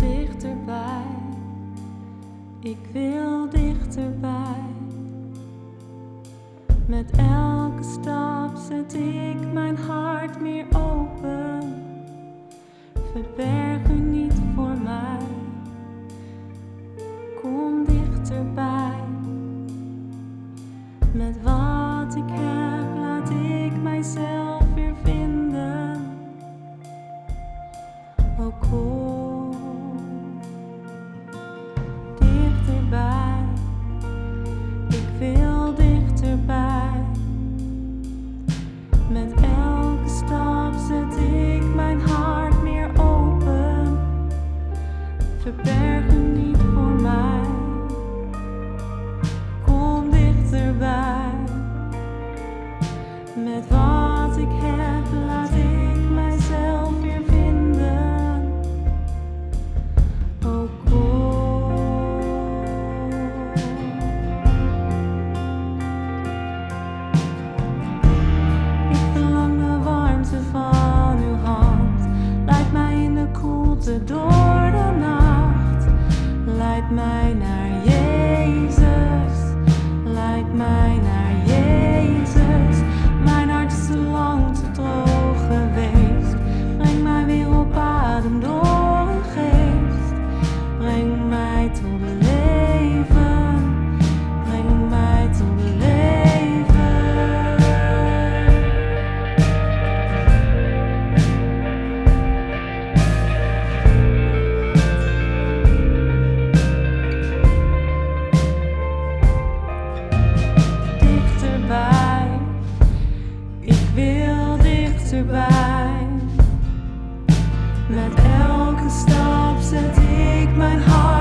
Dichterbij, ik wil dichterbij. Met elke stap zet ik mijn hart meer open. Verberg u niet voor mij. Kom dichterbij met. my Met elke stap zet ik mijn hart.